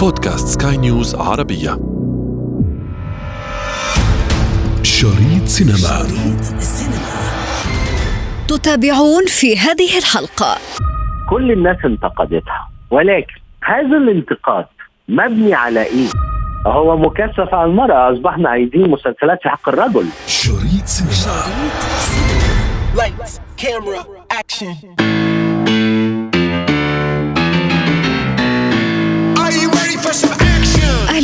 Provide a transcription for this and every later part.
بودكاست سكاي نيوز عربية. شريط سينما. شريط تتابعون في هذه الحلقة. كل الناس انتقدتها ولكن هذا الانتقاد مبني على إيه؟ هو مكثف على المرأة أصبحنا عايزين مسلسلات في حق الرجل. شريط سينما. Lights, camera, action.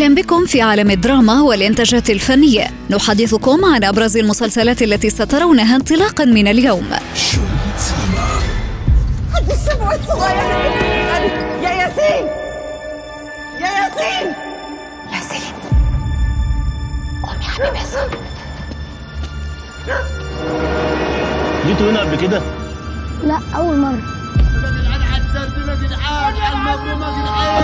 أهلا بكم في عالم الدراما والإنتاجات الفنية. نحدثكم عن أبرز المسلسلات التي سترونها انطلاقا من اليوم. يا ياسين يا ياسين ياسين قوم يا حبيبي صح جيتوا هنا قبل كده؟ لا أول مرة.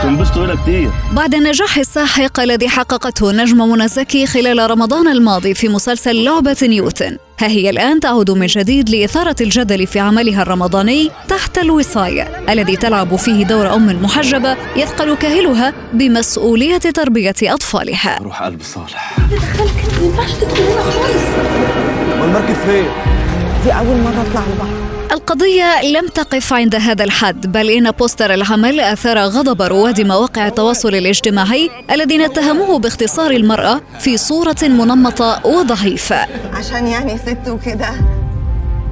هتنبسطوا هنا كتير. بعد النجاح الساحق الذي حققته نجمة منى زكي خلال رمضان الماضي في مسلسل لعبة نيوتن. ها هي الآن تعود من جديد لإثارة الجدل في عملها الرمضاني تحت الوصاية الذي تلعب فيه دور أم محجبة يثقل كاهلها بمسؤولية تربية أطفالها. روح قلب صالح. دخلك ما ينفعش تدخل هنا خالص. والمركب فين؟ دي أول مرة أطلع البحر القضية لم تقف عند هذا الحد بل إن بوستر العمل أثار غضب رواد مواقع التواصل الاجتماعي الذين اتهموه باختصار المرأة في صورة منمطة وضعيفة. عشان يعني ست وكده.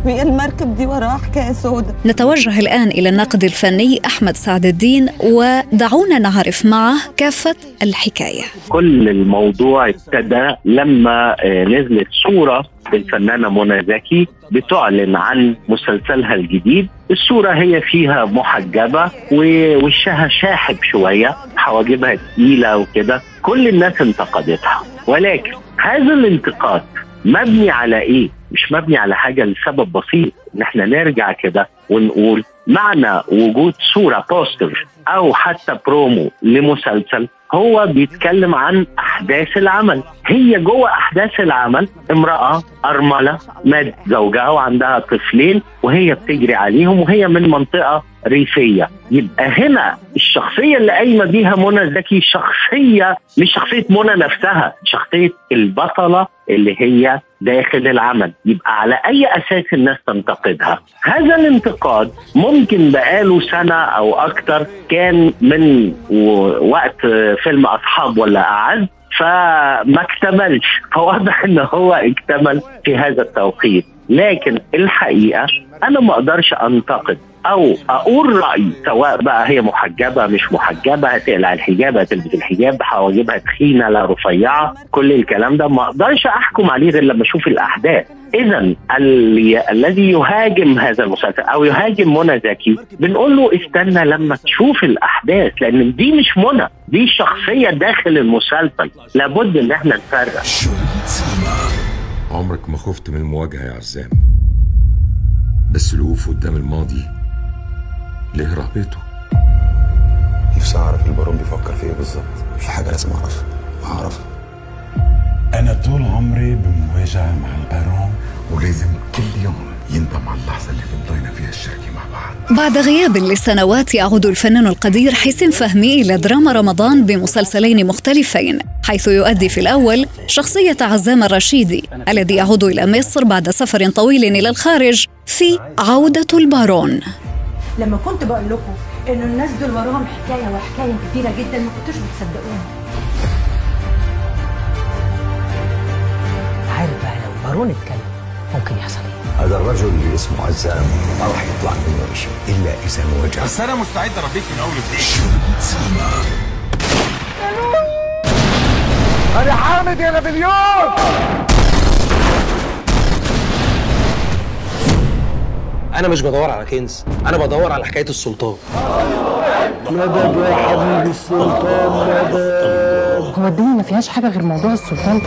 وهي المركب دي وراها حكاية سودة. نتوجه الآن إلى الناقد الفني أحمد سعد الدين ودعونا نعرف معه كافة الحكاية. كل الموضوع ابتدى لما آه، نزلت صورة للفنانة منى زكي بتعلن عن مسلسلها الجديد. الصورة هي فيها محجبة ووشها شاحب شوية حواجبها تقيلة وكده. كل الناس انتقدتها. ولكن هذا الانتقاد مبني على إيه؟ مش مبني على حاجة لسبب بسيط إن إحنا نرجع كده ونقول معنى وجود صورة بوستر أو حتى برومو لمسلسل هو بيتكلم عن أحداث العمل. هي جوه أحداث العمل امرأة أرملة مات زوجها وعندها طفلين وهي بتجري عليهم وهي من منطقة ريفية. يبقى هنا الشخصية اللي قايمة بيها منى زكي شخصية مش شخصية منى نفسها شخصية البطلة اللي هي داخل العمل. يبقى على أي أساس الناس تنتقدها؟ هذا الانتقاد ممكن بقاله سنة أو أكتر كان من وقت فيلم أصحاب ولا أعز فما اكتملش. فواضح إن هو اكتمل في هذا التوقيت. لكن الحقيقة أنا ما أقدرش أنتقد أو أقول رأيي سواء بقى هي محجبة مش محجبة هتقلع الحجاب هتلبس الحجاب حواجبها تخينة لا رفيعة كل الكلام ده ما أقدرش أحكم عليه غير لما أشوف الأحداث. اذا ال- الذي يهاجم هذا المسلسل أو يهاجم منى زكي بنقول له استنى لما تشوف الأحداث لأن دي مش منى دي شخصية داخل المسلسل. لابد إن إحنا نفرق. عمرك ما خفت من المواجهة يا عزام. بس الوقوف قدام الماضي ليه رهبته نفسي أعرف البارون بيفكر في إيه بالظبط. في حاجة لازم اعرفها هعرفها أنا طول عمري بمواجهة مع البارون ولازم كل يوم يندم على اللحظة اللي فضينا فيها الشركة مع بعض. بعد غياب لسنوات يعود الفنان القدير حسين فهمي إلى دراما رمضان بمسلسلين مختلفين حيث يؤدي في الأول شخصية عزام الرشيدي الذي يعود إلى مصر بعد سفر طويل إلى الخارج في عودة البارون. لما كنت بقول لكم إنه الناس دول وراهم حكاية وحكاية كتيرة جدا ما كنتوش بتصدقوني. عارف بقى لو بارون اتكلم ممكن يحصل إيه؟ هذا الرجل اللي اسمه عزام ما راح يطلع منه شيء إلا إذا انوجع بس أنا مستعد أربيك من أول وجديد. شريط سينما أنا مش بدور على كنز أنا بدور على حكاية السلطان. هو الدنيا ما فيهاش حاجة غير موضوع السلطان؟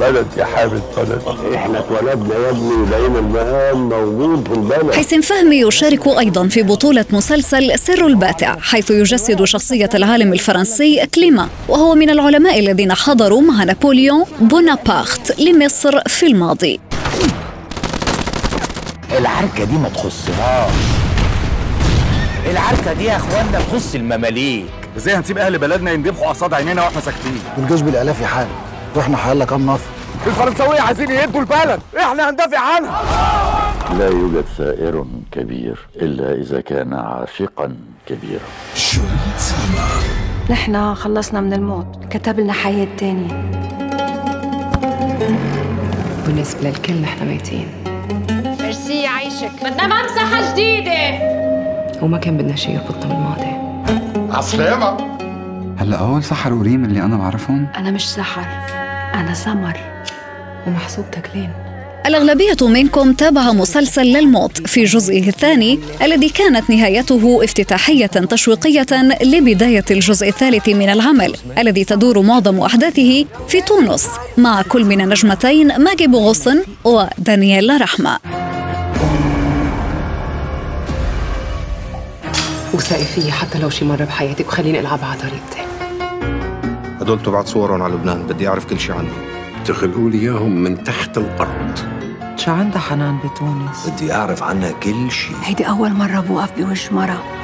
بلد يا حامد بلد. إحنا اتولدنا يا ابني لقينا المهام موجود في البلد. حسين فهمي يشارك أيضا في بطولة مسلسل سر الباتع حيث يجسد شخصية العالم الفرنسي كليما وهو من العلماء الذين حضروا مع نابليون بونابرت لمصر في الماضي. العركة دي ما تخصناش العركة دي يا إخوانا تخص المماليك. إزاي هنسيب أهل بلدنا يندبحوا قصاد عينينا وإحنا ساكتين؟ الجيش بالألاف يا حال وإحنا حيالله كام نفر؟ الفرنساوية عايزين يهدوا البلد. إحنا هندافع عنها. لا يوجد ثائر كبير إلا إذا كان عاشقا كبيرا. نحن خلصنا من الموت. كتب لنا حياة تانية. بالنسبة للكل نحن ميتين. يعيشك بدنا ممسحة جديدة. وما كان بدنا شيء يربطنا بالماضي. عسلامة هلا هول سحر وريم اللي أنا بعرفهم؟ أنا مش سحر أنا سمر. ومحسوب تكلين. الأغلبية منكم تابع مسلسل للموت في جزئه الثاني الذي كانت نهايته افتتاحية تشويقية لبداية الجزء الثالث من العمل الذي تدور معظم أحداثه في تونس مع كل من النجمتين ماجي بوغصن ودانييلا رحمة. وثقي فيي حتى لو شي مرة بحياتك وخليني ألعبها على طريقتي. هدول تبعت صورهم على لبنان بدي أعرف كل شيء عنهم. تخلقوا لي إياهم من تحت الأرض. شو عندها حنان بتونس؟ بدي أعرف عنها كل شيء هيدي أول مرة بوقف بوجه مرة.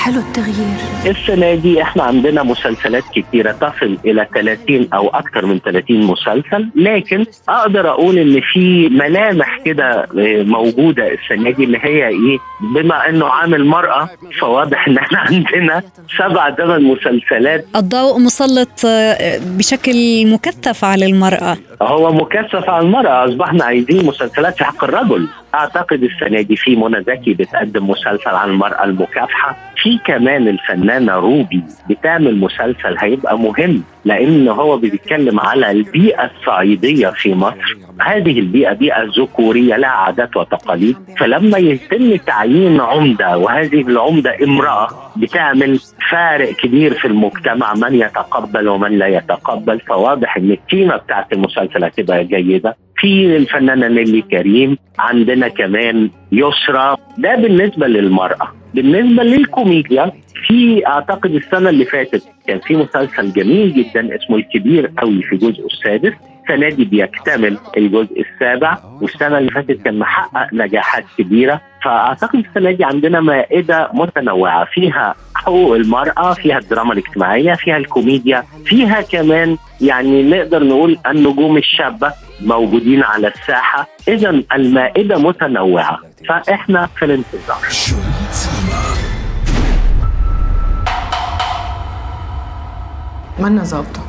حلو التغيير. السنة دي إحنا عندنا مسلسلات كتيرة تصل إلى 30 أو أكثر من 30 مسلسل لكن أقدر أقول إن في ملامح كده آه، موجودة السنة دي اللي هي إيه بما إنه عامل مرأة فواضح إن إحنا عندنا سبع ثمان مسلسلات. الضوء مسلط آه، بشكل مكثف على المرأة. هو مكثف على المرأة أصبحنا عايزين مسلسلات في حق الرجل. أعتقد السنة دي في منى زكي بتقدم مسلسل عن المرأة المكافحة. في كمان الفنانة روبي بتعمل مسلسل هيبقى مهم لأن هو بيتكلم على البيئة الصعيدية في مصر. هذه البيئة بيئة ذكورية لها عادات وتقاليد. فلما يتم تعيين عمدة وهذه العمدة امرأة بتعمل فارق كبير في المجتمع من يتقبل ومن لا يتقبل. فواضح إن القيمة بتاعت المسلسل هتبقى جيدة. في الفنانة نيلي كريم عندنا كمان يسرى ده بالنسبة للمرأة. بالنسبة للكوميديا في أعتقد السنة اللي فاتت كان في مسلسل جميل جدا اسمه الكبير قوي في جزءه السادس. السنة دي بيكتمل الجزء السابع والسنة اللي فاتت كان محقق نجاحات كبيرة. فأعتقد السنة دي عندنا مائدة متنوعة. فيها حقوق المرأة فيها الدراما الاجتماعية فيها الكوميديا فيها كمان يعني نقدر نقول النجوم الشابة موجودين على الساحة. إذا المائدة متنوعة. فإحنا في الانتظار. منا ظابطة.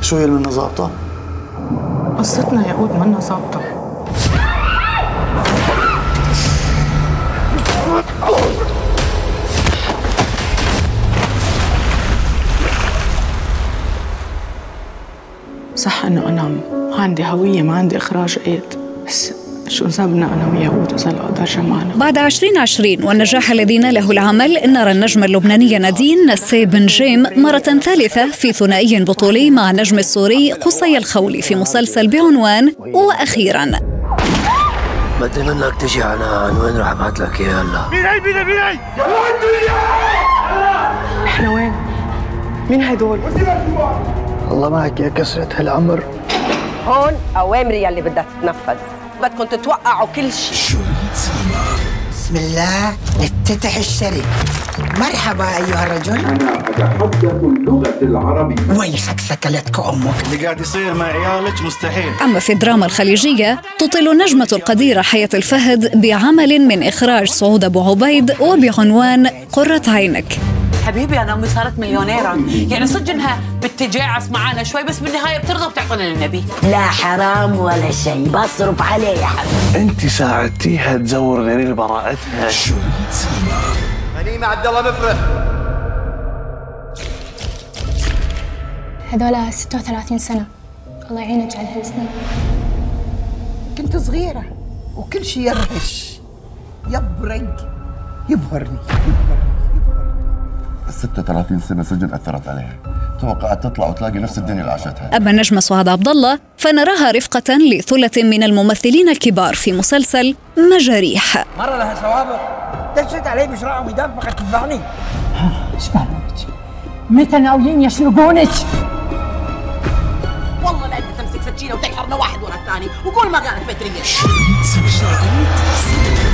شو هي اللي ظابطة؟ قصتنا يا قود منا ظابطة. صح إنه أنا ما عندي هوية ما عندي إخراج ايد شو ذنبنا أنا ويهود اذا القدر جمعنا بعد 2020 والنجاح الذي ناله العمل نرى النجمة اللبنانية نادين نسي بن جيم مرة ثالثة في ثنائي بطولي مع النجم السوري قصي الخولي في مسلسل بعنوان وأخيرا. بدي منك تجي عنان وين راح ابعت لك إياه هلا. مين هي؟ مين هي؟ مين هي؟ إحنا وين؟ مين هدول؟ الله معك يا كسرة هالعمر. هون اوامري يلي بدها تتنفذ. بدكم تتوقعوا كل شيء. سينما بسم الله نفتتح الشركة مرحبا أيها الرجل. أنا أتحدث اللغة العربية ويحك ثكلتك أمك. اللي قاعد يصير مع عيالك مستحيل. أما في الدراما الخليجية تطل النجمة القديرة حياة الفهد بعمل من إخراج سعود أبو عبيد وبعنوان قرة عينك. حبيبي أنا أمي صارت مليونيرة. يعني صدق إنها بتجعس معانا شوي بس بالنهاية بترضى بتعطينا اللي نبيه لا حرام ولا شيء بصرف عليه يا حبيبي. أنت ساعدتيها تزور غرير براءتها سينما غنيمة عبد الله مفرح. هذولا 36 سنة. الله يعينك على هالسنين كنت صغيرة وكل شيء يرهش. يبرق يبهرني. 36 سنة سجن أثرت عليها. توقعت تطلع وتلاقي نفس الدنيا اللي عاشتها. أما النجمة سعاد عبد الله فنراها رفقة لثلة من الممثلين الكبار في مسلسل مجاريح. مرة لها سوابق. دشت علي بشراع ويدان فقط تنفعني اسمع بنتي متى ناويين يسرقونك؟ والله لا انت تمسك سكينه وتحرنا واحد ورا الثاني. وقول ما قالت سينما